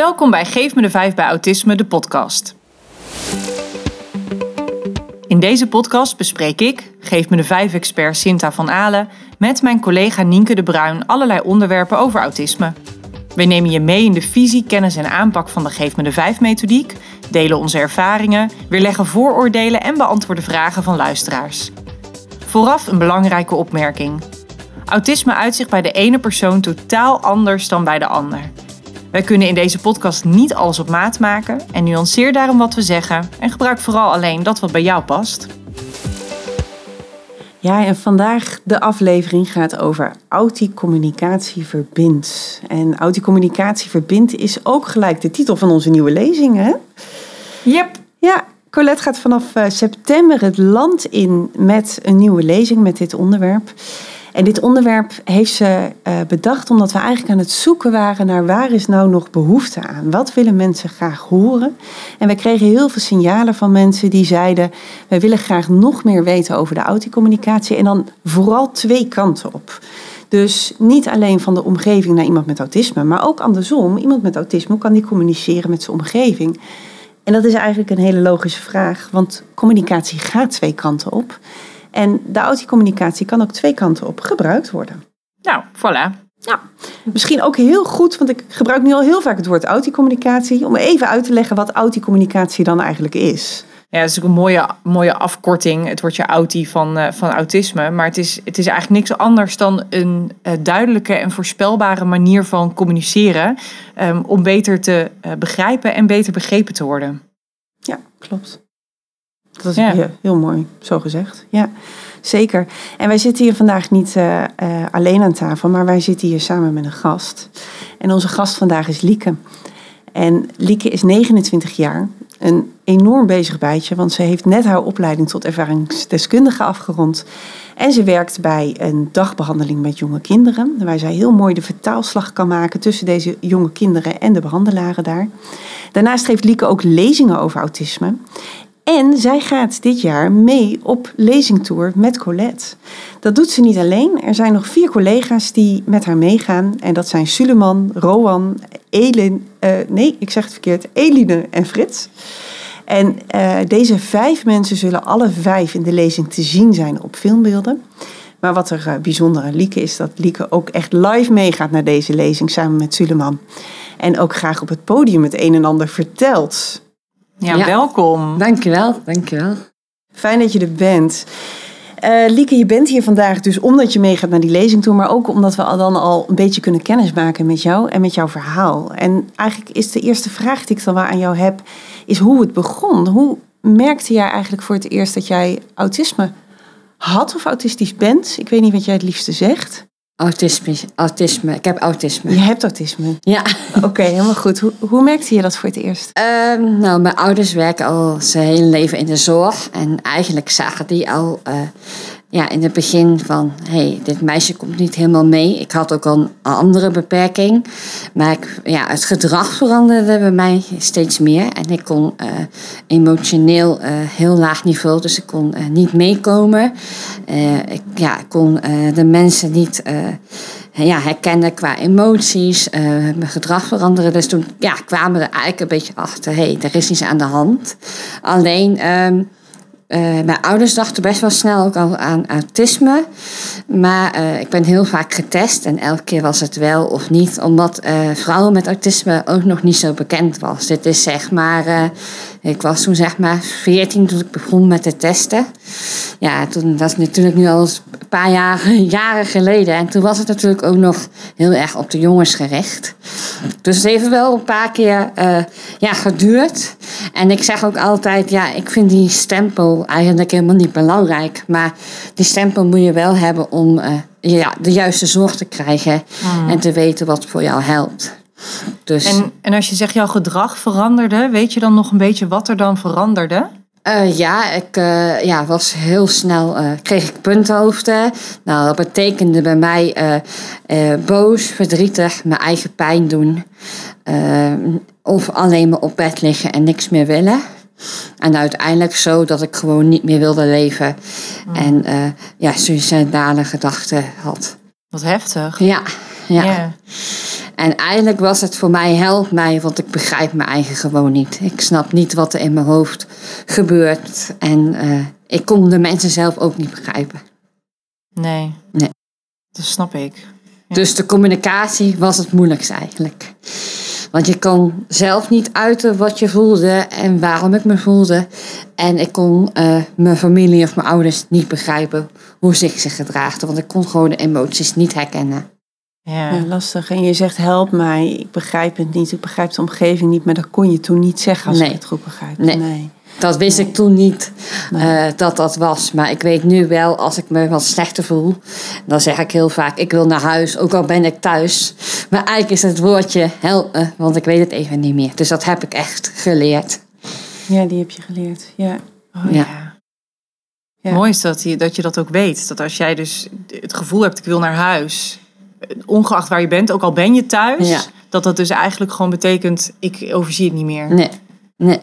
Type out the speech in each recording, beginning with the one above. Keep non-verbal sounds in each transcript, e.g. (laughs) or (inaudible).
Welkom bij Geef me de 5 bij Autisme, de podcast. In deze podcast bespreek ik, Geef me de 5-expert Sinta van Alen, met mijn collega Nienke de Bruin allerlei onderwerpen over autisme. We nemen je mee in de visie, kennis en aanpak van de Geef me de 5-methodiek, delen onze ervaringen, weerleggen vooroordelen en beantwoorden vragen van luisteraars. Vooraf een belangrijke opmerking. Autisme uitzicht bij de ene persoon totaal anders dan bij de ander. Wij kunnen in deze podcast niet alles op maat maken en nuanceer daarom wat we zeggen en gebruik vooral alleen dat wat bij jou past. Ja, en vandaag de aflevering gaat over auticommunicatie verbindt. En auticommunicatie verbindt is ook gelijk de titel van onze nieuwe lezing, hè? Yep. Ja, Colette gaat vanaf eh, september het land in met een nieuwe lezing met dit onderwerp. En dit onderwerp heeft ze uh, bedacht omdat we eigenlijk aan het zoeken waren naar waar is nou nog behoefte aan? Wat willen mensen graag horen? En we kregen heel veel signalen van mensen die zeiden: wij willen graag nog meer weten over de auticommunicatie en dan vooral twee kanten op. Dus niet alleen van de omgeving naar iemand met autisme, maar ook andersom. Iemand met autisme, kan die communiceren met zijn omgeving? En dat is eigenlijk een hele logische vraag, want communicatie gaat twee kanten op. En de auticommunicatie kan ook twee kanten op gebruikt worden. Nou, voilà. Ja, misschien ook heel goed, want ik gebruik nu al heel vaak het woord auticommunicatie, om even uit te leggen wat auticommunicatie dan eigenlijk is. Ja, dat is ook een mooie, mooie afkorting, het woordje auti van, uh, van autisme. Maar het is, het is eigenlijk niks anders dan een uh, duidelijke en voorspelbare manier van communiceren. Um, om beter te uh, begrijpen en beter begrepen te worden. Ja, klopt. Dat is ja. heel, mooi, zo gezegd. Ja, zeker. En wij zitten hier vandaag niet uh, uh, alleen aan tafel, maar wij zitten hier samen met een gast. En onze gast vandaag is Lieke. En Lieke is 29 jaar, een enorm bezig bijtje, want ze heeft net haar opleiding tot ervaringsdeskundige afgerond. En ze werkt bij een dagbehandeling met jonge kinderen, waar zij heel mooi de vertaalslag kan maken tussen deze jonge kinderen en de behandelaren daar. Daarnaast geeft Lieke ook lezingen over autisme. En zij gaat dit jaar mee op lezingtour met Colette. Dat doet ze niet alleen. Er zijn nog vier collega's die met haar meegaan. En dat zijn Suleman, Rowan, Elin, uh, nee, ik zeg het verkeerd, Eline en Frits. En uh, deze vijf mensen zullen alle vijf in de lezing te zien zijn op filmbeelden. Maar wat er uh, bijzonder aan Lieke is, dat Lieke ook echt live meegaat naar deze lezing samen met Suleman. En ook graag op het podium het een en ander vertelt. Ja, ja, welkom. Dankjewel, dankjewel. Fijn dat je er bent. Uh, Lieke, je bent hier vandaag dus omdat je meegaat naar die lezing toe, maar ook omdat we dan al een beetje kunnen kennismaken met jou en met jouw verhaal. En eigenlijk is de eerste vraag die ik dan wel aan jou heb, is hoe het begon. Hoe merkte jij eigenlijk voor het eerst dat jij autisme had of autistisch bent? Ik weet niet wat jij het liefste zegt. Autisme, autisme. Ik heb autisme. Je hebt autisme? Ja. Oké, okay, helemaal goed. Hoe, hoe merkte je dat voor het eerst? Um, nou, mijn ouders werken al zijn hele leven in de zorg. En eigenlijk zagen die al uh, ja, in het begin van... hey, dit meisje komt niet helemaal mee. Ik had ook al een andere beperking. Maar ik, ja, het gedrag veranderde bij mij steeds meer. En ik kon uh, emotioneel uh, heel laag niveau. Dus ik kon niet meekomen. ik, ja, kon de mensen niet ja, herkennen qua emoties, mijn gedrag veranderen. Dus toen ja, kwamen we er eigenlijk een beetje achter, hey, er is iets aan de hand. Alleen, um, uh, mijn ouders dachten best wel snel ook al aan autisme. Maar uh, ik ben heel vaak getest en elke keer was het wel of niet. Omdat vrouwen met autisme ook nog niet zo bekend was. Dit is zeg maar ik was toen zeg maar 14 toen ik begon met te testen. Ja, toen, dat is natuurlijk nu al een paar jaar, (laughs) jaren geleden. En toen was het natuurlijk ook nog heel erg op de jongens gericht. Dus het heeft wel een paar keer uh, ja, geduurd. En ik zeg ook altijd, ja, ik vind die stempel eigenlijk helemaal niet belangrijk. Maar die stempel moet je wel hebben om uh, ja, de juiste zorg te krijgen. Mm. En te weten wat voor jou helpt. Dus... En, en als je zegt jouw gedrag veranderde, weet je dan nog een beetje wat er dan veranderde? Uh, ja, ik uh, ja, was heel snel, uh, kreeg ik punthoofden. Nou, dat betekende bij mij boos, verdrietig, mijn eigen pijn doen. of alleen maar op bed liggen en niks meer willen. En uiteindelijk zo dat ik gewoon niet meer wilde leven. Oh. En ja, suicidale gedachten had. Wat heftig. Ja, ja. Yeah. En eigenlijk was het voor mij help mij, want ik begrijp mijn eigen gewoon niet. Ik snap niet wat er in mijn hoofd gebeurt. En uh, ik kon de mensen zelf ook niet begrijpen. Nee. Nee. Dat snap ik. Dus de communicatie was het moeilijkste eigenlijk. Want je kon zelf niet uiten wat je voelde en waarom ik me voelde. En ik kon uh, mijn familie of mijn ouders niet begrijpen hoe zich zich gedraagden. Want ik kon gewoon de emoties niet herkennen. Ja. ja. lastig. En je zegt help mij, ik begrijp het niet, ik begrijp de omgeving niet. Maar dat kon je toen niet zeggen als nee. je het goed begrijpt. Nee. nee. Dat wist ik toen niet uh, dat dat was. Maar ik weet nu wel, als ik me wat slechter voel, dan zeg ik heel vaak: ik wil naar huis, ook al ben ik thuis. Maar eigenlijk is het woordje helpen, want ik weet het even niet meer. Dus dat heb ik echt geleerd. Ja, die heb je geleerd. Ja. Oh, ja. ja. ja. Mooi is dat je, dat je dat ook weet. Dat als jij dus het gevoel hebt: ik wil naar huis, ongeacht waar je bent, ook al ben je thuis, ja. dat dat dus eigenlijk gewoon betekent: ik overzie het niet meer. Nee. Nee.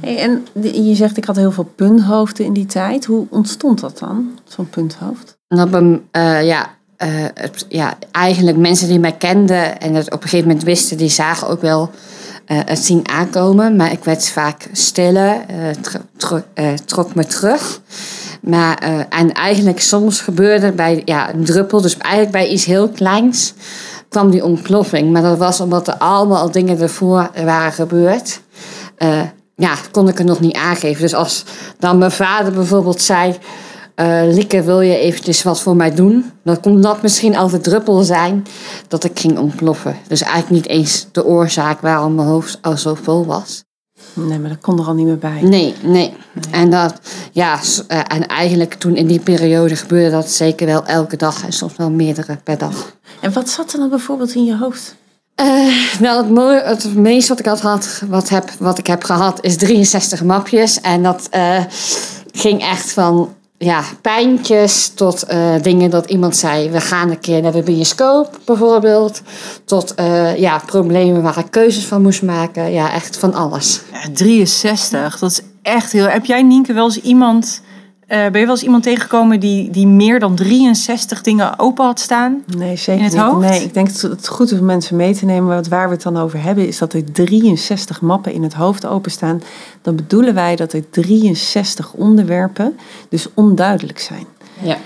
Hey, en je zegt, ik had heel veel punthoofden in die tijd. Hoe ontstond dat dan, zo'n punthoofd? Nou, uh, ja, uh, het, ja, eigenlijk mensen die mij kenden en het op een gegeven moment wisten, die zagen ook wel uh, het zien aankomen. Maar ik werd vaak stiller, tro trok me terug. Maar, en eigenlijk soms gebeurde bij ja, een druppel, dus eigenlijk bij iets heel kleins, kwam die ontploffing. Maar dat was omdat er allemaal al dingen ervoor waren gebeurd ja, kon ik het nog niet aangeven. Dus als dan mijn vader bijvoorbeeld zei... Uh, Lieke, wil je eventjes wat voor mij doen? Dan kon dat misschien al de druppel zijn dat ik ging ontploffen. Dus eigenlijk niet eens de oorzaak waarom mijn hoofd al zo vol was. Nee, maar dat kon er al niet meer bij. Nee, nee. En, dat, ja, en eigenlijk toen in die periode gebeurde dat zeker wel elke dag en soms wel meerdere per dag. En wat zat er dan bijvoorbeeld in je hoofd? Uh, nou, het, mooie, het meest wat ik had, had wat, heb, wat ik heb gehad is 63 mapjes. En dat uh, ging echt van ja, pijntjes tot uh, dingen dat iemand zei... we gaan een keer naar de bioscoop bijvoorbeeld. Tot ja, problemen waar ik keuzes van moest maken. Ja, echt van alles. Ja, 63, dat is echt heel... Heb jij, Nienke, wel eens iemand uh, ben je wel eens iemand tegengekomen die, die meer dan 63 dingen open had staan? Nee, zeker in het niet. Hoofd? Nee, ik denk dat het goed is om mensen mee te nemen. Want waar we het dan over hebben, is dat er 63 mappen in het hoofd openstaan. Dan bedoelen wij dat er 63 onderwerpen dus onduidelijk zijn. Ja.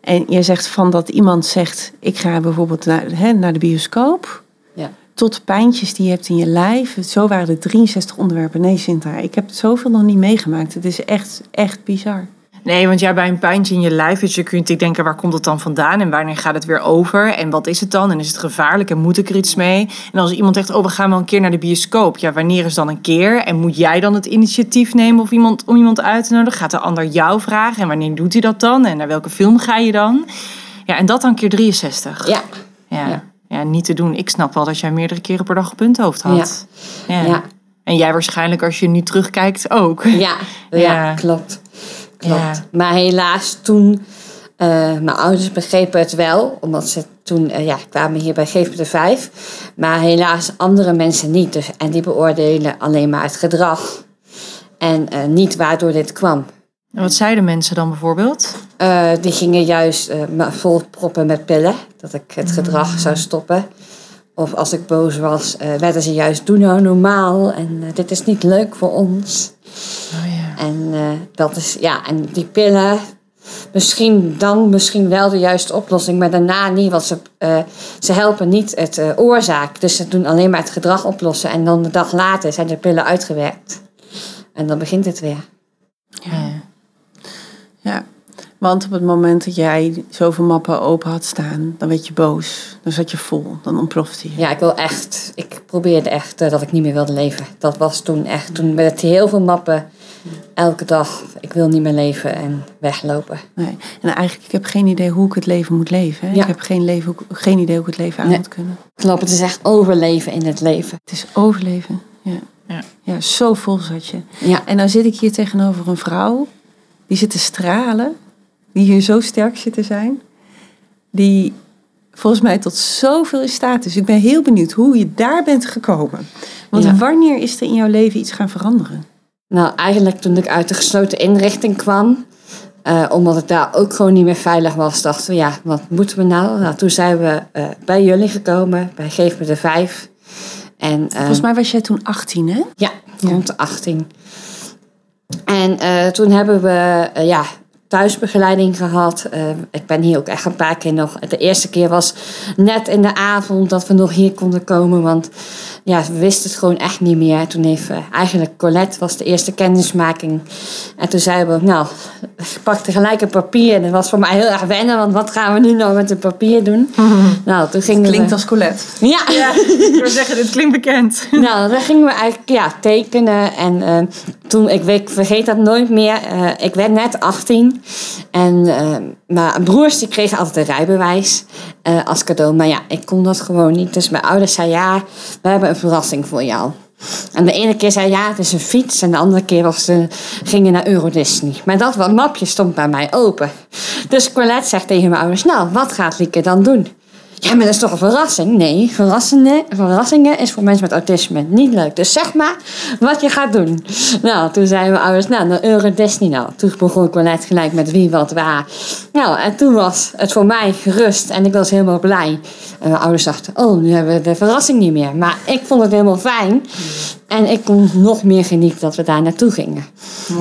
En je zegt van dat iemand zegt: Ik ga bijvoorbeeld naar, hè, naar de bioscoop. Ja. Tot pijntjes die je hebt in je lijf. Zo waren er 63 onderwerpen. Nee, Sinta, ik heb het zoveel nog niet meegemaakt. Het is echt, echt bizar. Nee, want jij bij een pijntje in je lijf, dus je kunt denken, waar komt het dan vandaan en wanneer gaat het weer over en wat is het dan en is het gevaarlijk en moet ik er iets mee? En als iemand zegt, oh we gaan wel een keer naar de bioscoop, ja wanneer is dan een keer? En moet jij dan het initiatief nemen of iemand, om iemand uit te nodigen? Gaat de ander jou vragen en wanneer doet hij dat dan en naar welke film ga je dan? Ja, en dat dan keer 63. Ja. Ja, ja. ja niet te doen. Ik snap wel dat jij meerdere keren per dag een punthoofd had. Ja. ja. En jij waarschijnlijk als je nu terugkijkt ook. Ja, (laughs) ja, klopt. Klopt. Ja. Maar helaas toen, uh, mijn ouders begrepen het wel, omdat ze toen uh, ja, kwamen hier bij Geef me de Vijf. Maar helaas andere mensen niet. Dus, en die beoordelen alleen maar het gedrag. En uh, niet waardoor dit kwam. En wat zeiden mensen dan bijvoorbeeld? die gingen juist me vol proppen met pillen. Dat ik het gedrag zou stoppen. Of als ik boos was, werden ze juist doe nou normaal. En dit is niet leuk voor ons. Oh. En uh, dat is, ja, en die pillen, misschien dan misschien wel de juiste oplossing, maar daarna niet, want ze, uh, ze helpen niet het uh, oorzaak. Dus ze doen alleen maar het gedrag oplossen en dan de dag later zijn de pillen uitgewerkt. En dan begint het weer. Ja. Ja, want op het moment dat jij zoveel mappen open had staan, dan werd je boos. Dan zat je vol, dan ontplofte je. Ja, ik wil echt, ik probeerde echt dat ik niet meer wilde leven. Dat was toen echt, toen met heel veel mappen elke dag, ik wil niet meer leven en weglopen. Nee. En eigenlijk, ik heb geen idee hoe ik het leven moet leven. Hè? Ja. Ik heb geen, leven, geen idee hoe ik het leven aan Nee. moet kunnen. Klopt, het is echt overleven in het leven. Het is overleven. Ja. Ja. ja, zo vol zat je. Ja, En dan zit ik hier tegenover een vrouw, die zit te stralen, die hier zo sterk zit te zijn, die volgens mij tot zoveel in staat is. Ik ben heel benieuwd hoe je daar bent gekomen. Want Ja. wanneer is er in jouw leven iets gaan veranderen? Nou eigenlijk toen ik uit de gesloten inrichting kwam, Uh, omdat het daar ook gewoon niet meer veilig was, dachten we, ja, wat moeten we nou? nou toen zijn we uh, bij jullie gekomen, bij Geef me de Vijf. En, uh, Volgens mij was jij toen 18, hè? Ja, rond de 18. En toen hebben we ja, thuisbegeleiding gehad. ik ben hier ook echt een paar keer nog. De eerste keer was net in de avond dat we nog hier konden komen. Want ja, we wisten het gewoon echt niet meer. Toen heeft uh, eigenlijk Colette was de eerste kennismaking. En toen zeiden we, nou, ik pakte gelijk een papier. En dat was voor mij heel erg wennen, want wat gaan we nu nou met het papier doen? (laughs) Nou, toen gingen klinkt als Colette. Ja. ja. Ik wil zeggen, dit klinkt bekend. (laughs) Nou, dan gingen we eigenlijk ja, tekenen. En uh, toen, ik, ik vergeet dat nooit meer. Uh, ik werd net 18. En mijn broers die kregen altijd een rijbewijs als cadeau. Maar ja, ik kon dat gewoon niet. Dus mijn ouders zeiden, ja, we hebben een verrassing voor jou. En de ene keer zei ja, het is een fiets. En de andere keer was ze, gingen naar Euro Disney. Maar dat wat mapje stond bij mij open. Dus Colette zegt tegen mijn ouders, nou, wat gaat Lieke dan doen? Ja, maar dat is toch een verrassing? Nee, verrassingen, verrassingen is voor mensen met autisme niet leuk. Dus zeg maar wat je gaat doen. Nou, toen zeiden mijn ouders, nou, naar Euro Disney nou. Toen begon ik wel net gelijk met wie, wat, waar. Nou, en toen was het voor mij gerust en ik was helemaal blij. En mijn ouders dachten, oh, nu hebben we de verrassing niet meer. Maar ik vond het helemaal fijn. En ik kon nog meer genieten dat we daar naartoe gingen.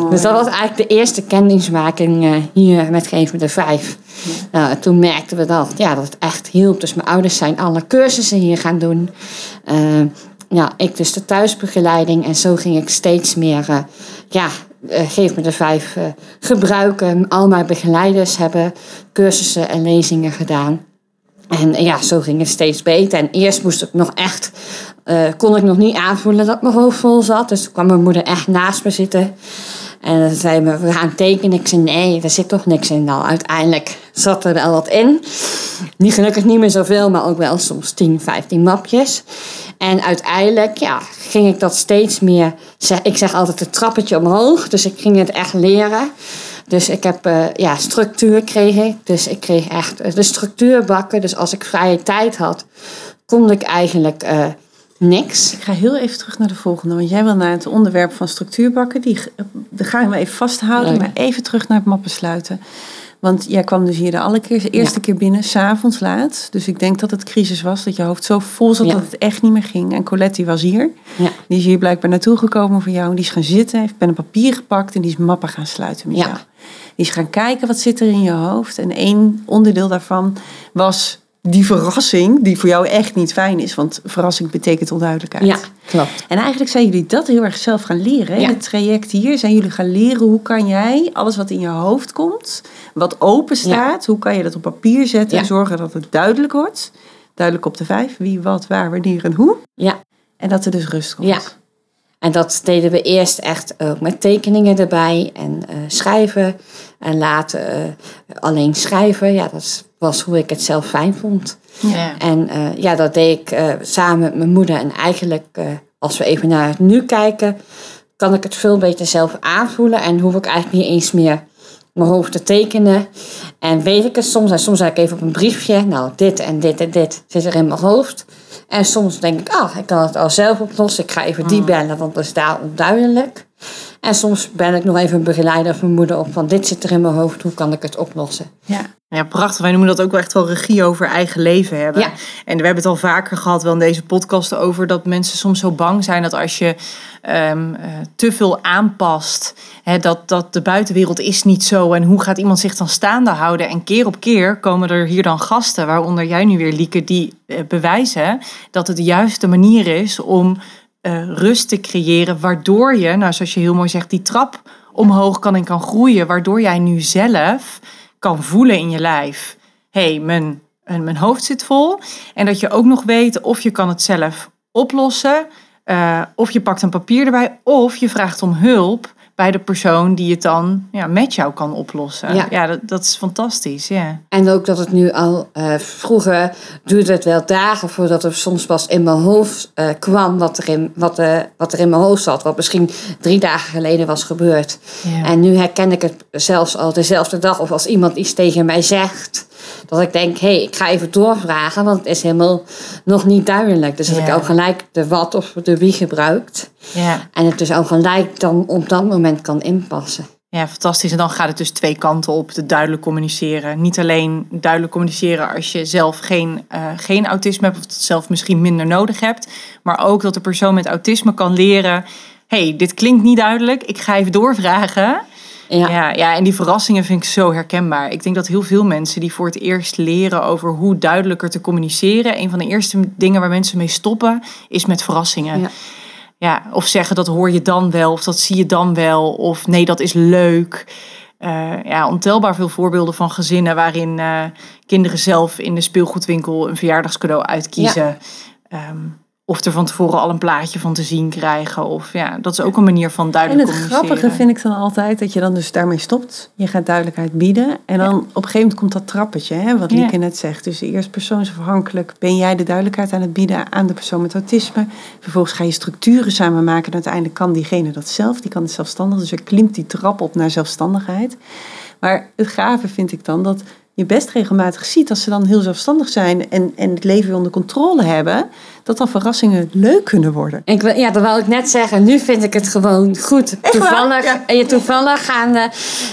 Dus dat was eigenlijk de eerste kennismaking uh, hier met Geven de Vijf. Nou, toen merkten we dat, ja, dat het echt hielp. Dus mijn ouders zijn alle cursussen hier gaan doen. Uh, ja, ik dus de thuisbegeleiding. En zo ging ik steeds meer, uh, ja, Geef me de Vijf gebruiken. Al mijn begeleiders hebben cursussen en lezingen gedaan. En ja, zo ging het steeds beter. En eerst moest ik nog echt, uh, kon ik nog niet aanvoelen dat mijn hoofd vol zat. Dus kwam mijn moeder echt naast me zitten. En dan zei me, we gaan tekenen. Ik zei, nee, er zit toch niks in. Nou, uiteindelijk zat er wel wat in. Niet gelukkig niet meer zoveel, maar ook wel soms 10, 15 mapjes. En uiteindelijk, ja, ging ik dat steeds meer... Ik zeg altijd het trappetje omhoog. Dus ik ging het echt leren. Dus ik heb uh, ja, structuur kreeg. Dus ik kreeg echt uh, de structuurbakken. Dus als ik vrije tijd had, kon ik eigenlijk niks. Ik ga heel even terug naar de volgende. Want jij wil naar het onderwerp van structuurbakken. Die, die gaan we even vasthouden. Maar even terug naar het mappen sluiten. Want jij kwam dus hier de alle keer, de eerste keer binnen, s'avonds laat. Dus ik denk dat het crisis was, dat je hoofd zo vol zat dat het echt niet meer ging. En Colette was hier. Ja. Die is hier blijkbaar naartoe gekomen voor jou. En die is gaan zitten, heeft pen en papier gepakt en die is mappen gaan sluiten met jou. Die is gaan kijken wat zit er in je hoofd. En één onderdeel daarvan was die verrassing, die voor jou echt niet fijn is. Want verrassing betekent onduidelijkheid. Ja, klopt. En eigenlijk zijn jullie dat heel erg zelf gaan leren. In het traject hier zijn jullie gaan leren hoe kan jij alles wat in je hoofd komt, wat open staat, hoe kan je dat op papier zetten en zorgen dat het duidelijk wordt. Duidelijk op de vijf, wie, wat, waar, wanneer en hoe. Ja. En dat er dus rust komt. Ja. En dat deden we eerst echt ook met tekeningen erbij en uh, schrijven. En later uh, alleen schrijven. Ja, dat was hoe ik het zelf fijn vond. Ja. En uh, ja, dat deed ik samen met mijn moeder. En eigenlijk, als we even naar het nu kijken, kan ik het veel beter zelf aanvoelen. En hoef ik eigenlijk niet eens meer mijn hoofd te tekenen. En weet ik het soms. En soms zeg ik even op een briefje. Nou, dit en dit en dit zit er in mijn hoofd. En soms denk ik, ah, ik kan het al zelf oplossen. Ik ga even die mm. bellen, want dat is daar onduidelijk. En soms ben ik nog even een begeleider of mijn moeder op van dit zit er in mijn hoofd, hoe kan ik het oplossen? Ja. Ja, prachtig. Wij noemen dat ook wel echt wel regie over eigen leven hebben. Ja. En we hebben het al vaker gehad, wel in deze podcast, over dat mensen soms zo bang zijn dat als je um, uh, te veel aanpast, hè, dat, dat de buitenwereld is niet zo. En hoe gaat iemand zich dan staande houden? En keer op keer komen er hier dan gasten, waaronder jij nu weer, Lieke, die uh, bewijzen dat het de juiste manier is om uh, rust te creëren, waardoor je, nou zoals je heel mooi zegt, die trap omhoog kan en kan groeien, waardoor jij nu zelf kan voelen in je lijf. Hey, mijn, mijn hoofd zit vol. En dat je ook nog weet of je kan het zelf oplossen, uh, of je pakt een papier erbij, of je vraagt om hulp bij de persoon die het dan ja, met jou kan oplossen. Ja, ja dat, dat is fantastisch. Ja. En ook dat het nu al uh, vroeger duurde het wel dagen voordat er soms pas in mijn hoofd uh, kwam wat er, in, wat, uh, wat er in mijn hoofd zat. Wat misschien drie dagen geleden was gebeurd. Ja. En nu herken ik het zelfs al dezelfde dag. Of als iemand iets tegen mij zegt dat ik denk, hé, hey, ik ga even doorvragen, want het is helemaal nog niet duidelijk. Dus dat ik ook gelijk de wat of de wie gebruikt. Ja. En het dus ook gelijk dan op dat moment kan inpassen. Ja, fantastisch. En dan gaat het dus twee kanten op. De duidelijk communiceren. Niet alleen duidelijk communiceren als je zelf geen, uh, geen autisme hebt of het zelf misschien minder nodig hebt. Maar ook dat de persoon met autisme kan leren. hey, dit klinkt niet duidelijk. Ik ga even doorvragen. Ja. ja. Ja, en die verrassingen vind ik zo herkenbaar. Ik denk dat heel veel mensen die voor het eerst leren over hoe duidelijker te communiceren. Een van de eerste dingen waar mensen mee stoppen is met verrassingen. Ja. Ja, of zeggen dat hoor je dan wel, of dat zie je dan wel, of nee, dat is leuk. Uh, ja, ontelbaar veel voorbeelden van gezinnen waarin uh, kinderen zelf in de speelgoedwinkel een verjaardagscadeau uitkiezen. Ja. Um, ehm, of er van tevoren al een plaatje van te zien krijgen. Of ja, dat is ook een manier van duidelijk En het grappige vind ik dan altijd dat je dan dus daarmee stopt. Je gaat duidelijkheid bieden. En dan op een gegeven moment komt dat trappetje, hè, wat Lieke net zegt. Dus eerst persoonsafhankelijk ben jij de duidelijkheid aan het bieden aan de persoon met autisme. Vervolgens ga je structuren samen maken. En uiteindelijk kan diegene dat zelf, die kan het zelfstandig. Dus er klimt die trap op naar zelfstandigheid. Maar het gave vind ik dan dat je best regelmatig ziet als ze dan heel zelfstandig zijn en, en het leven onder controle hebben, dat dan verrassingen leuk kunnen worden. Ik, ja, dat wil ik net zeggen. Nu vind ik het gewoon goed. toevallig, en je toevallig gaan, uh,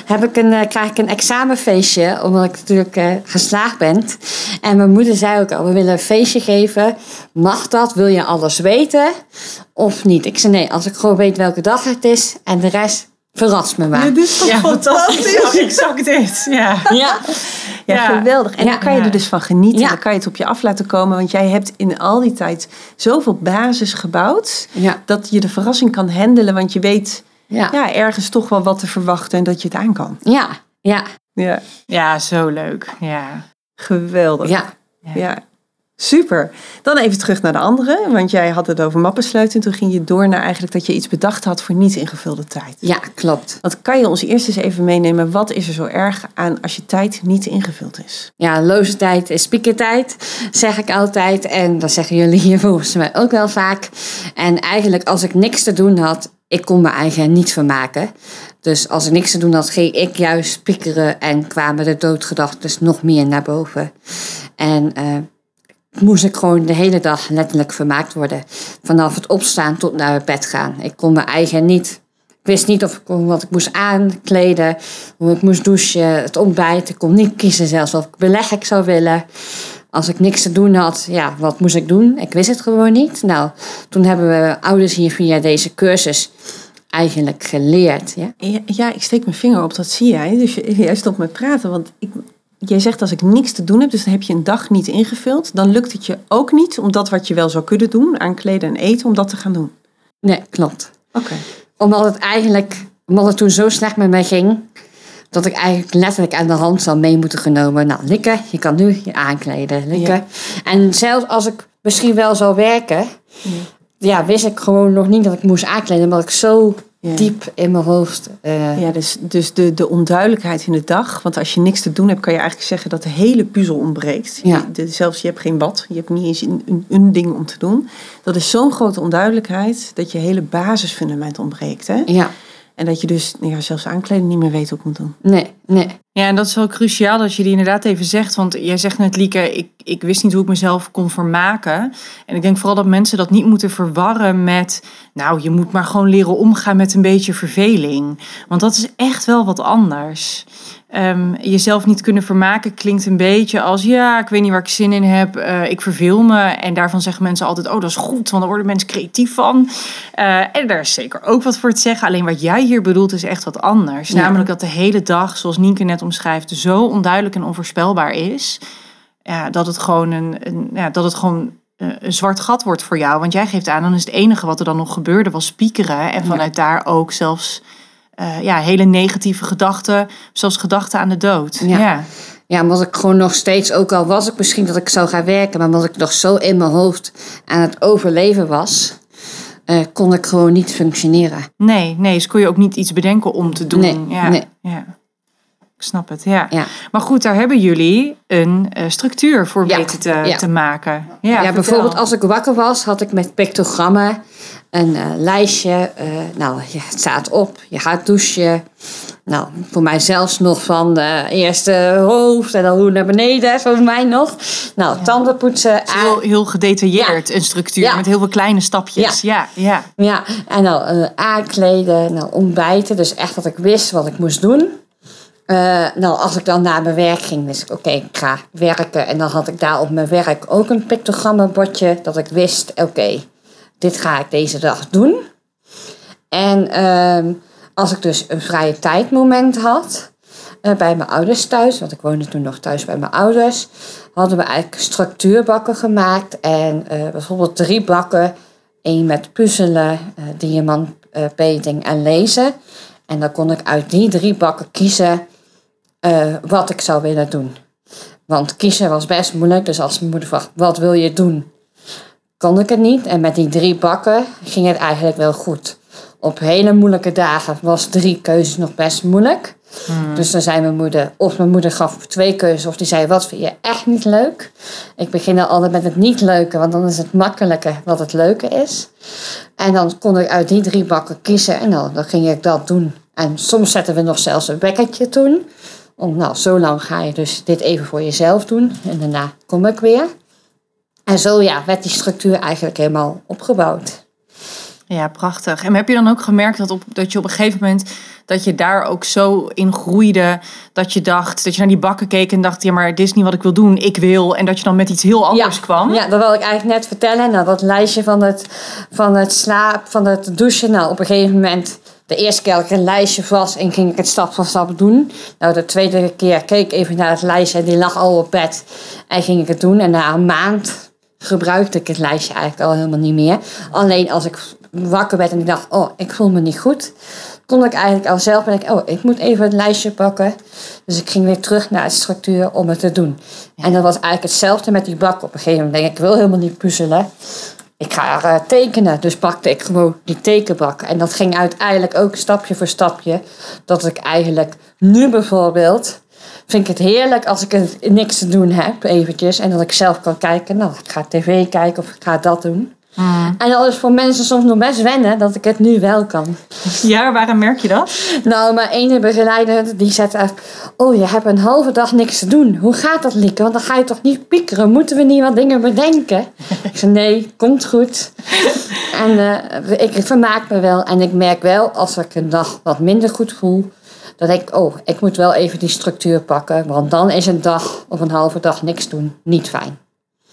heb ik een, uh, krijg ik een examenfeestje, omdat ik natuurlijk uh, geslaagd ben. En mijn moeder zei ook al, we willen een feestje geven. Mag dat? Wil je alles weten? Of niet? Ik zei nee, als ik gewoon weet welke dag het is en de rest verras me maar. Ja, dit is toch fantastisch? (laughs) Ja, exact dit. Ja. ja. Ja, geweldig. En dan kan je er dus van genieten. Dan kan je het op je af laten komen. Want jij hebt in al die tijd zoveel basis gebouwd. Dat je de verrassing kan handelen. Want je weet ja. ergens toch wel wat te verwachten. En dat je het aan kan. Ja, ja. Ja, ja zo leuk. Ja. Geweldig. Ja. ja. Super. Dan even terug naar de andere, want jij had het over mappensluiten. Toen ging je door naar eigenlijk dat je iets bedacht had voor niet ingevulde tijd. Ja, klopt. Want kan je ons eerst eens even meenemen, wat is er zo erg aan als je tijd niet ingevuld is? Ja, loze tijd is piekertijd, zeg ik altijd. En dat zeggen jullie hier volgens mij ook wel vaak. En eigenlijk als ik niks te doen had, ik kon me eigen niet vermaken. Dus als ik niks te doen had, ging ik juist piekeren en kwamen de doodgedachten nog meer naar boven. En... Uh, moest ik gewoon de hele dag letterlijk vermaakt worden. Vanaf het opstaan tot naar het bed gaan. Ik kon mijn eigen niet. Ik wist niet of ik wat ik moest aankleden, hoe ik moest douchen, het ontbijt. Ik kon niet kiezen zelfs ik beleg ik zou willen. Als ik niks te doen had, ja, wat moest ik doen? Ik wist het gewoon niet. Nou, toen hebben we ouders hier via deze cursus eigenlijk geleerd. Ja, ja, ja ik steek mijn vinger op, dat zie jij. Dus jij stopt met praten, want ik, jij zegt als ik niks te doen heb, dus dan heb je een dag niet ingevuld, dan lukt het je ook niet om dat wat je wel zou kunnen doen, aankleden en eten, om dat te gaan doen. Nee, klopt. Oké. Omdat het eigenlijk, omdat het toen zo slecht met mij ging, dat ik eigenlijk letterlijk aan de hand zou mee moeten genomen. Nou, Likke, je kan nu je aankleden. Likke. En zelfs als ik misschien wel zou werken, ja. ja. wist ik gewoon nog niet dat ik moest aankleden, omdat ik zo diep in mijn hoofd. Uh... Ja, dus, dus de, de onduidelijkheid in de dag. Want als je niks te doen hebt, kan je eigenlijk zeggen dat de hele puzzel ontbreekt. Ja. Je, zelfs je hebt geen bad, je hebt niet eens een, een, een ding om te doen. Dat is zo'n grote onduidelijkheid dat je hele basisfundament ontbreekt. Hè? Ja. En dat je dus ja, zelfs aankleden niet meer weet hoe ik moet doen. Nee, nee. Ja, en dat is wel cruciaal dat je die inderdaad even zegt. Want jij zegt net, Lieke, ik, ik wist niet hoe ik mezelf kon vermaken. En ik denk vooral dat mensen dat niet moeten verwarren met... nou, je moet maar gewoon leren omgaan met een beetje verveling. Want dat is echt wel wat anders. Um, jezelf niet kunnen vermaken klinkt een beetje als ja, ik weet niet waar ik zin in heb, uh, ik verveel me. En daarvan zeggen mensen altijd, oh dat is goed, want daar worden mensen creatief van. Uh, en daar is zeker ook wat voor te zeggen. Alleen wat jij hier bedoelt is echt wat anders. Namelijk dat de hele dag, zoals Nienke net omschrijft, zo onduidelijk en onvoorspelbaar is. Ja, dat het gewoon een, een ja, dat het gewoon uh, een zwart gat wordt voor jou. Want jij geeft aan, dan is het enige wat er dan nog gebeurde, was spiekeren. En vanuit daar ook zelfs uh, ja, hele negatieve gedachten, zoals gedachten aan de dood. Ja. ja. Ja, omdat ik gewoon nog steeds, ook al was ik misschien dat ik zou gaan werken, maar omdat ik nog zo in mijn hoofd aan het overleven was, uh, kon ik gewoon niet functioneren. Nee, nee, dus kon je ook niet iets bedenken om te doen. Nee, ja, nee. ja. Snap het, ja. ja. Maar goed, daar hebben jullie een uh, structuur voor weten te, te maken. Ja, ja bijvoorbeeld als ik wakker was, had ik met pictogrammen een uh, lijstje. Uh, nou, je staat op, je gaat douchen. Nou, voor mij zelfs nog van de eerste hoofd en dan hoe naar beneden, voor mij nog. Nou, ja. tanden poetsen. Heel, heel gedetailleerd, een structuur met heel veel kleine stapjes. Ja, ja. Ja, en nou, uh, aankleden, nou, ontbijten. Dus echt dat ik wist wat ik moest doen. Nou, als ik dan naar mijn werk ging, ik, oké, ik ga werken. En dan had ik daar op mijn werk ook een pictogrammenbordje, dat ik wist, oké, dit ga ik deze dag doen. En ehm, als ik dus een vrije tijdmoment had uh, bij mijn ouders thuis, want ik woonde toen nog thuis bij mijn ouders, hadden we eigenlijk structuurbakken gemaakt. En uh, bijvoorbeeld drie bakken. één met puzzelen, diamantpeting en lezen. En dan kon ik uit die drie bakken kiezen wat ik zou willen doen. Want kiezen was best moeilijk. Dus als mijn moeder vraagt, wat wil je doen? kon ik het niet. En met die drie bakken ging het eigenlijk wel goed. Op hele moeilijke dagen was drie keuzes nog best moeilijk. Hmm. Dus dan zei mijn moeder, of mijn moeder gaf twee keuzes, of die zei: Wat vind je echt niet leuk? Ik begin dan altijd met het niet leuke, want dan is het makkelijker wat het leuke is. En dan kon ik uit die drie bakken kiezen en dan, dan ging ik dat doen. En soms zetten we nog zelfs een wekkertje toen. Om, nou, zo lang ga je dus dit even voor jezelf doen en daarna kom ik weer. En zo ja, werd die structuur eigenlijk helemaal opgebouwd. Ja, prachtig. En heb je dan ook gemerkt dat, op, dat je op een gegeven moment dat je daar ook zo in groeide, dat je dacht, dat je naar die bakken keek en dacht, ja, maar dit is niet wat ik wil doen, ik wil. En dat je dan met iets heel anders kwam. Ja, dat wil ik eigenlijk net vertellen. Nou, dat lijstje van het, van het slaap, van het douchen. Nou, op een gegeven moment, de eerste keer had ik een lijstje vast en ging ik het stap voor stap doen. Nou, de tweede keer keek ik even naar het lijstje en die lag al op bed en ging ik het doen. En na een maand gebruikte ik het lijstje eigenlijk al helemaal niet meer. Alleen als ik wakker werd en ik dacht, oh, ik voel me niet goed, kon ik eigenlijk al zelf denken, oh, ik moet even het lijstje pakken. Dus ik ging weer terug naar de structuur om het te doen. En dat was eigenlijk hetzelfde met die bak. Op een gegeven moment denk ik, ik wil helemaal niet puzzelen. Ik ga uh, tekenen. Dus pakte ik gewoon die tekenbak. En dat ging uiteindelijk ook stapje voor stapje. Dat ik eigenlijk nu bijvoorbeeld vind ik het heerlijk als ik niks te doen heb, eventjes. En dat ik zelf kan kijken, nou, ik ga tv kijken of ik ga dat doen. Hmm. En dat is voor mensen soms nog best wennen dat ik het nu wel kan. Ja, waarom merk je dat? Nou, mijn ene begeleider die zegt echt... Oh, je hebt een halve dag niks te doen. Hoe gaat dat, Lieke? Want dan ga je toch niet piekeren? Moeten we niet wat dingen bedenken? (laughs) ik zei, nee, komt goed. en uh, ik vermaak me wel. En ik merk wel, als ik een dag wat minder goed voel... Dan denk ik, oh, ik moet wel even die structuur pakken. Want dan is een dag of een halve dag niks doen niet fijn.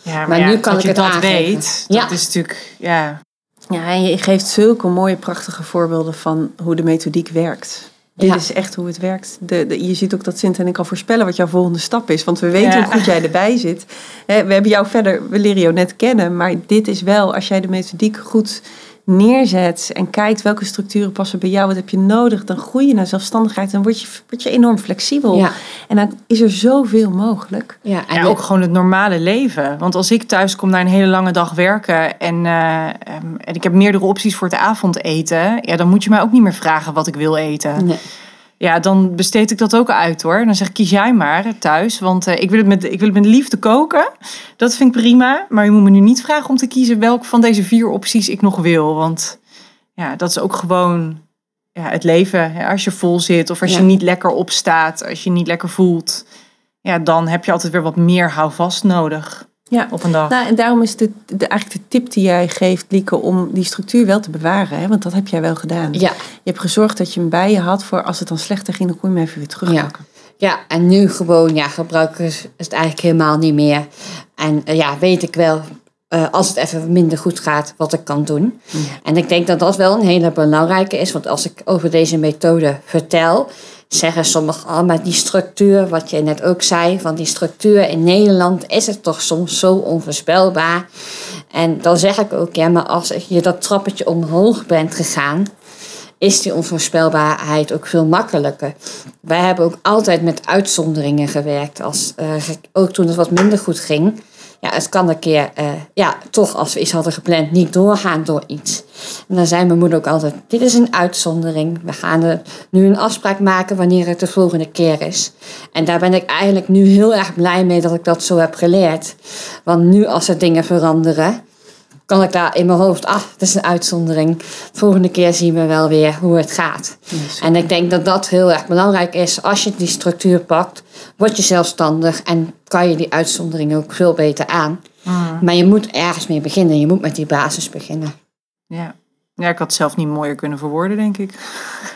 Ja, maar, nu kan ik het dat aangeven. weet, ja. dat is natuurlijk, ja. Ja, en je geeft zulke mooie, prachtige voorbeelden van hoe de methodiek werkt. Dit is echt hoe het werkt. De, de, je ziet ook dat Sint en ik al voorspellen wat jouw volgende stap is. Want we weten hoe goed jij erbij zit. we hebben jou verder, we leren jou net kennen. Maar dit is wel, als jij de methodiek goed neerzet en kijkt welke structuren passen bij jou, wat heb je nodig, dan groei je naar zelfstandigheid en word je, word je enorm flexibel. Ja. En dan is er zoveel mogelijk. Ja, en ook gewoon het normale leven. Want als ik thuis kom na een hele lange dag werken en, uh, en ik heb meerdere opties voor het avondeten, ja, dan moet je mij ook niet meer vragen wat ik wil eten. Nee ja, dan besteed ik dat ook uit hoor. Dan zeg ik, kies jij maar thuis. Want uh, ik, wil het met, ik wil het met liefde koken. Dat vind ik prima. Maar je moet me nu niet vragen om te kiezen welke van deze vier opties ik nog wil. Want ja, dat is ook gewoon ja, het leven. Als je vol zit of als je niet lekker opstaat. Als je niet lekker voelt. Ja, dan heb je altijd weer wat meer houvast nodig ja. op een dag. Nou, en daarom is de, de, eigenlijk de tip die jij geeft, Lieke, om die structuur wel te bewaren. Hè? Want dat heb jij wel gedaan. Ja. Je hebt gezorgd dat je hem bij je had voor als het dan slechter ging, dan kon je hem even weer terugpakken. Ja. ja, en nu gewoon, ja, gebruiken is het eigenlijk helemaal niet meer. En uh, ja, weet ik wel, uh, als het even minder goed gaat, wat ik kan doen. Ja. En ik denk dat dat wel een hele belangrijke is. Want als ik over deze methode vertel, zeggen sommigen al, maar die structuur, wat je net ook zei, van die structuur in Nederland is het toch soms zo onvoorspelbaar. En dan zeg ik ook, ja, maar als je dat trappetje omhoog bent gegaan, is die onvoorspelbaarheid ook veel makkelijker. Wij hebben ook altijd met uitzonderingen gewerkt. Als, uh, ook toen het wat minder goed ging, ja, het kan een keer, uh, ja, toch als we iets hadden gepland, niet doorgaan door iets. En dan zei mijn moeder ook altijd, dit is een uitzondering. We gaan er nu een afspraak maken wanneer het de volgende keer is. En daar ben ik eigenlijk nu heel erg blij mee dat ik dat zo heb geleerd. Want nu als er dingen veranderen, kan ik daar in mijn hoofd, ah, het is een uitzondering. De volgende keer zien we wel weer hoe het gaat. en ik denk dat dat heel erg belangrijk is. Als je die structuur pakt, word je zelfstandig en kan je die uitzondering ook veel beter aan. Mm. Maar je moet ergens mee beginnen. Je moet met die basis beginnen. Ja. Ja, ik had het zelf niet mooier kunnen verwoorden, denk ik.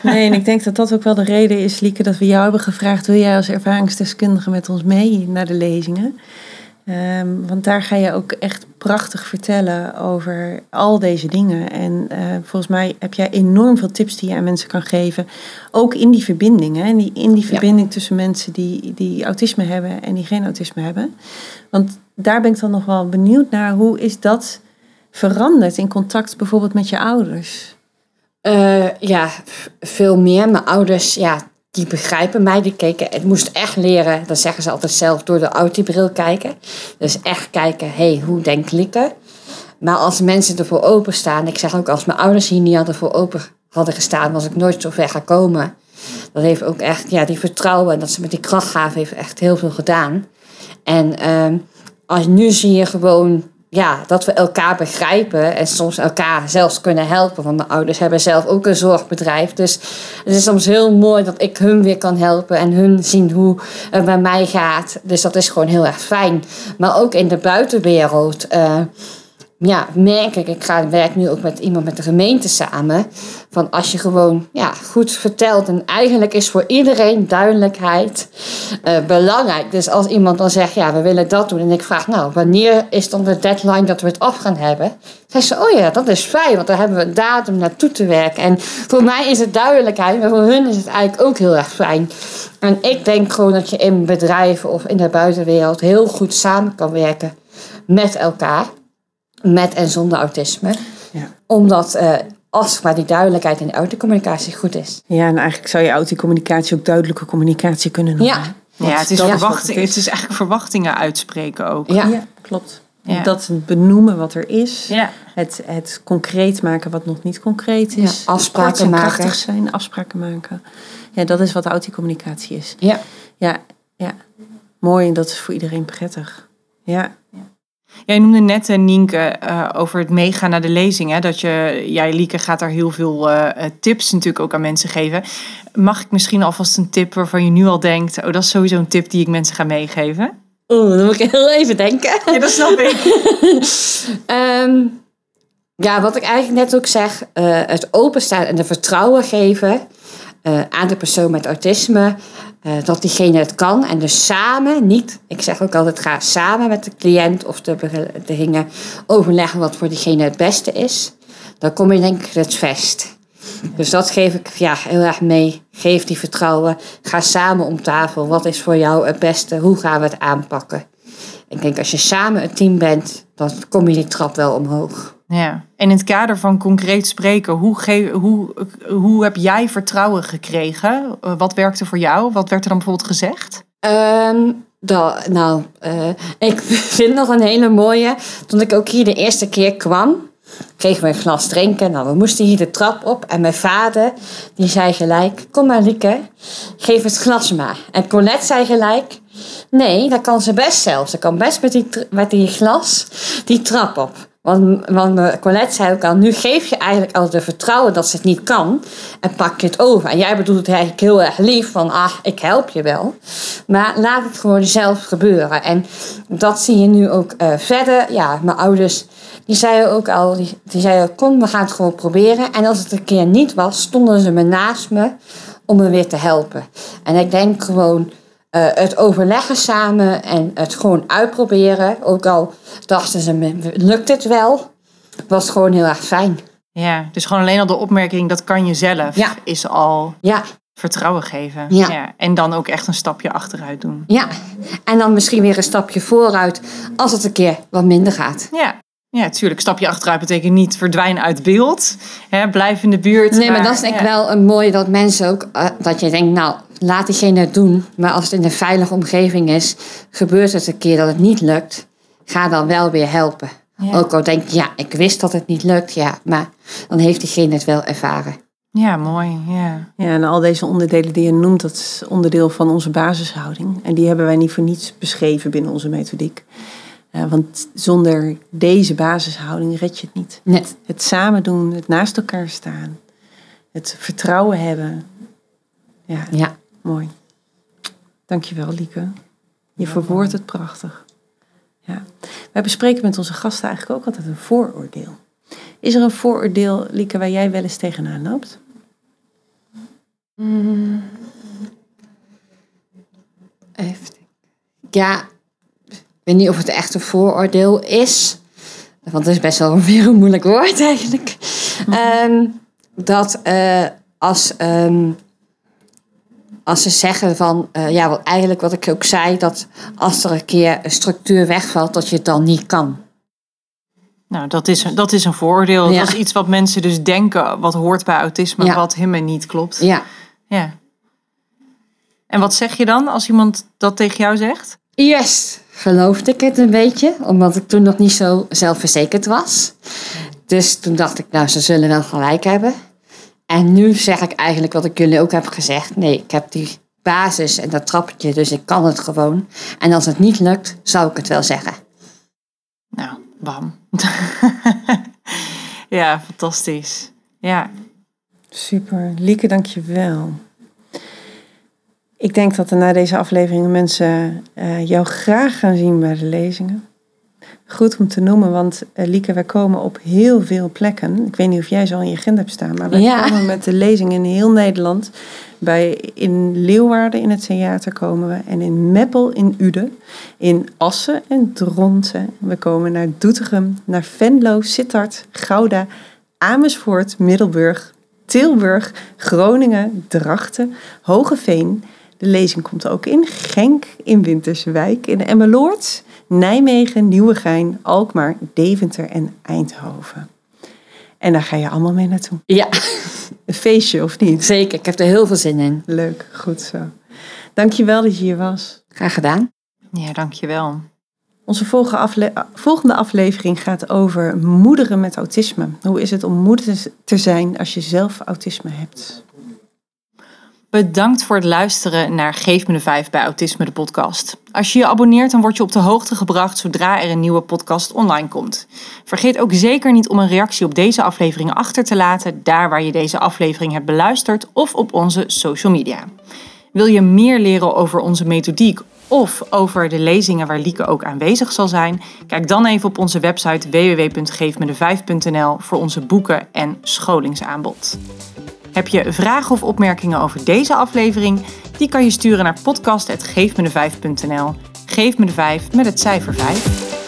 Nee, en (laughs) ik denk dat dat ook wel de reden is, Lieke, dat we jou hebben gevraagd: wil jij als ervaringsdeskundige met ons mee naar de lezingen? Ehm, want daar ga je ook echt prachtig vertellen over al deze dingen. En uh, volgens mij heb jij enorm veel tips die je aan mensen kan geven. Ook in die verbinding. Hè? In die, in die verbinding tussen mensen die, die autisme hebben en die geen autisme hebben. Want daar ben ik dan nog wel benieuwd naar. Hoe is dat veranderd in contact bijvoorbeeld met je ouders? Uh, ja, veel meer. Mijn ouders, ja, die begrijpen mij, die keken. Het moest echt leren, dat zeggen ze altijd zelf, door de autibril kijken. Dus echt kijken, hé, hey, hoe denkt Lieke? Maar als mensen ervoor openstaan, ik zeg ook als mijn ouders hier niet hadden voor open hadden gestaan, was ik nooit zo ver gekomen. Dat heeft ook echt, ja, die vertrouwen en dat ze met die kracht gaven, heeft echt heel veel gedaan. En ehm, als nu zie je gewoon ja, dat we elkaar begrijpen en soms elkaar zelfs kunnen helpen. Want mijn ouders hebben zelf ook een zorgbedrijf. Dus het is soms heel mooi dat ik hun weer kan helpen en hun zien hoe het bij mij gaat. Dus dat is gewoon heel erg fijn. Maar ook in de buitenwereld. Uh, ja, merk ik, ik ga, werk nu ook met iemand met de gemeente samen. Van als je gewoon ja, goed vertelt. En eigenlijk is voor iedereen duidelijkheid uh, belangrijk. Dus als iemand dan zegt, ja, we willen dat doen. En ik vraag, nou, wanneer is dan de deadline dat we het af gaan hebben? Zeg ze, oh ja, dat is fijn, want daar hebben we een datum naartoe te werken. En voor mij is het duidelijkheid, maar voor hun is het eigenlijk ook heel erg fijn. En ik denk gewoon dat je in bedrijven of in de buitenwereld heel goed samen kan werken met elkaar met en zonder autisme. Ja. Omdat uh, als maar die duidelijkheid in de autocommunicatie goed is. Ja, en eigenlijk zou je autocommunicatie ook duidelijke communicatie kunnen noemen. Ja, ja het, is verwachting, het is eigenlijk verwachtingen uitspreken ook. Ja, klopt. Ja. Dat benoemen wat er is. Ja. Het, het concreet maken wat nog niet concreet is. Ja, afspraken maken. krachtig zijn, afspraken maken. Ja, dat is wat autocommunicatie is. Ja. Ja, ja. Mooi en dat is voor iedereen prettig. Ja. Jij noemde net, uh, Nienke, uh, over het meegaan naar de lezing. Hè? Dat je, jij, Lieke, gaat daar heel veel uh, tips natuurlijk ook aan mensen geven. Mag ik misschien alvast een tip waarvan je nu al denkt... oh, dat is sowieso een tip die ik mensen ga meegeven? Oeh, dan moet ik heel even denken. Ja, dat snap ik. um, (laughs) ja, wat ik eigenlijk net ook zeg, het openstaan en de vertrouwen geven... aan de persoon met autisme... Uh, dat diegene het kan. En dus samen, niet, ik zeg ook altijd, ga samen met de cliënt of de dingen overleggen wat voor diegene het beste is. Dan kom je denk ik het vest. Dus dat geef ik ja, heel erg mee. Geef die vertrouwen. Ga samen om tafel. Wat is voor jou het beste? Hoe gaan we het aanpakken? Ik denk als je samen een team bent, dan kom je die trap wel omhoog. Ja, en in het kader van concreet spreken, hoe, ge hoe, hoe heb jij vertrouwen gekregen? Eh, wat werkte voor jou? Wat werd er dan bijvoorbeeld gezegd? Dat, nou, uh, ik (laughs) vind nog een hele mooie. Toen ik ook hier de eerste keer kwam, kregen we een glas drinken. Nou, we moesten hier de trap op. En mijn vader, die zei gelijk, kom maar Lieke, geef het glas maar. En Colette zei gelijk, nee, dat kan ze best zelf. Ze kan best met die, met die glas die trap op. Want, want Colette zei ook al, nu geef je eigenlijk al de vertrouwen dat ze het niet kan. En pak je het over. En jij bedoelt het eigenlijk heel erg lief van, ah, ik help je wel. Maar laat het gewoon zelf gebeuren. En dat zie je nu ook uh, verder. Ja, mijn ouders, die zeiden ook al, die, die zeiden, kom, we gaan het gewoon proberen. En als het een keer niet was, stonden ze me naast me om me weer te helpen. En ik denk gewoon uh, het overleggen samen en het gewoon uitproberen. Ook al dachten ze, me, lukt het wel? Was gewoon heel erg fijn. Ja, dus gewoon alleen al de opmerking, dat kan je zelf, ja. is al ja. vertrouwen geven. Ja. ja. En dan ook echt een stapje achteruit doen. Ja, en dan misschien weer een stapje vooruit als het een keer wat minder gaat. Ja, ja, natuurlijk. Stapje achteruit betekent niet verdwijnen uit beeld. Hè, blijf in de buurt. Nee, maar, dat is denk ik wel een mooie dat mensen ook... Uh, dat je denkt, nou, laat diegene het doen. Maar als het in een veilige omgeving is... gebeurt het een keer dat het niet lukt... ga dan wel weer helpen. Ook al denk je, ja, ik wist dat het niet lukt. Ja, maar dan heeft diegene het wel ervaren. Ja, mooi. Ja. ja, en al deze onderdelen die je noemt, dat is onderdeel van onze basishouding. En die hebben wij niet voor niets beschreven binnen onze methodiek. Want zonder deze basishouding red je het niet. Nee. Het samen doen, het naast elkaar staan, het vertrouwen hebben. Ja, Ja. mooi. Dankjewel, Lieke. Je verwoordt het prachtig. Ja. Wij bespreken met onze gasten eigenlijk ook altijd een vooroordeel. Is er een vooroordeel, Lieke, waar jij wel eens tegenaan loopt? Even denken. Ja, weet niet of het echt een vooroordeel is. Want het is best wel (laughs) weer een moeilijk woord eigenlijk. Ehm, dat eh, als, ehm, als ze zeggen van, eh, ja, wat, eigenlijk wat ik ook zei, dat als er een keer een structuur wegvalt, dat je het dan niet kan. Nou, dat is, dat is een vooroordeel. Ja. Dat is iets wat mensen dus denken, wat hoort bij autisme, Ja. wat helemaal niet klopt. Ja. Ja. En wat zeg je dan als iemand dat tegen jou zegt? Eerst geloofde ik het een beetje, omdat ik toen nog niet zo zelfverzekerd was. Dus toen dacht ik, nou, ze zullen wel gelijk hebben. En nu zeg ik eigenlijk wat ik jullie ook heb gezegd. Nee, ik heb die basis en dat trappetje, dus ik kan het gewoon. En als het niet lukt, zou ik het wel zeggen. Nou, bam. (laughs) ja, fantastisch. Ja, Super. Lieke, dankjewel. Ik denk dat er na deze aflevering mensen eh, jou graag gaan zien bij de lezingen. Goed om te noemen, want eh, Lieke, wij komen op heel veel plekken. Ik weet niet of jij zo in je agenda hebt staan, maar wij Ja. komen met de lezingen in heel Nederland. Bij, in Leeuwarden in het theater komen we. En in Meppel in Uden. In Assen en Dronten. We komen naar Doetinchem, naar Venlo, Sittard, Gouda, Amersfoort, Middelburg, Tilburg, Groningen, Drachten, Hogeveen. De lezing komt ook in Genk, in Winterswijk, in Emmeloord, Nijmegen, Nieuwegein, Alkmaar, Deventer en Eindhoven. En daar ga je allemaal mee naartoe. Ja, Een feestje of niet? zeker. Ik heb er heel veel zin in. Leuk, goed zo. Dankjewel dat je hier was. Graag gedaan. ja dankjewel. Onze volgende, afle- volgende aflevering gaat over moederen met autisme. Hoe is het om moeder te zijn als je zelf autisme hebt? Bedankt voor het luisteren naar Geef me de Vijf bij Autisme de podcast. Als je je abonneert, dan word je op de hoogte gebracht zodra er een nieuwe podcast online komt. Vergeet ook zeker niet om een reactie op deze aflevering achter te laten, daar waar je deze aflevering hebt beluisterd of op onze social media. Wil je meer leren over onze methodiek of over de lezingen waar Lieke ook aanwezig zal zijn? Kijk dan even op onze website www.geefmede5.nl voor onze boeken en scholingsaanbod. Heb je vragen of opmerkingen over deze aflevering? Die kan je sturen naar podcast.geefmede5.nl. Geef me de 5 met het cijfer 5.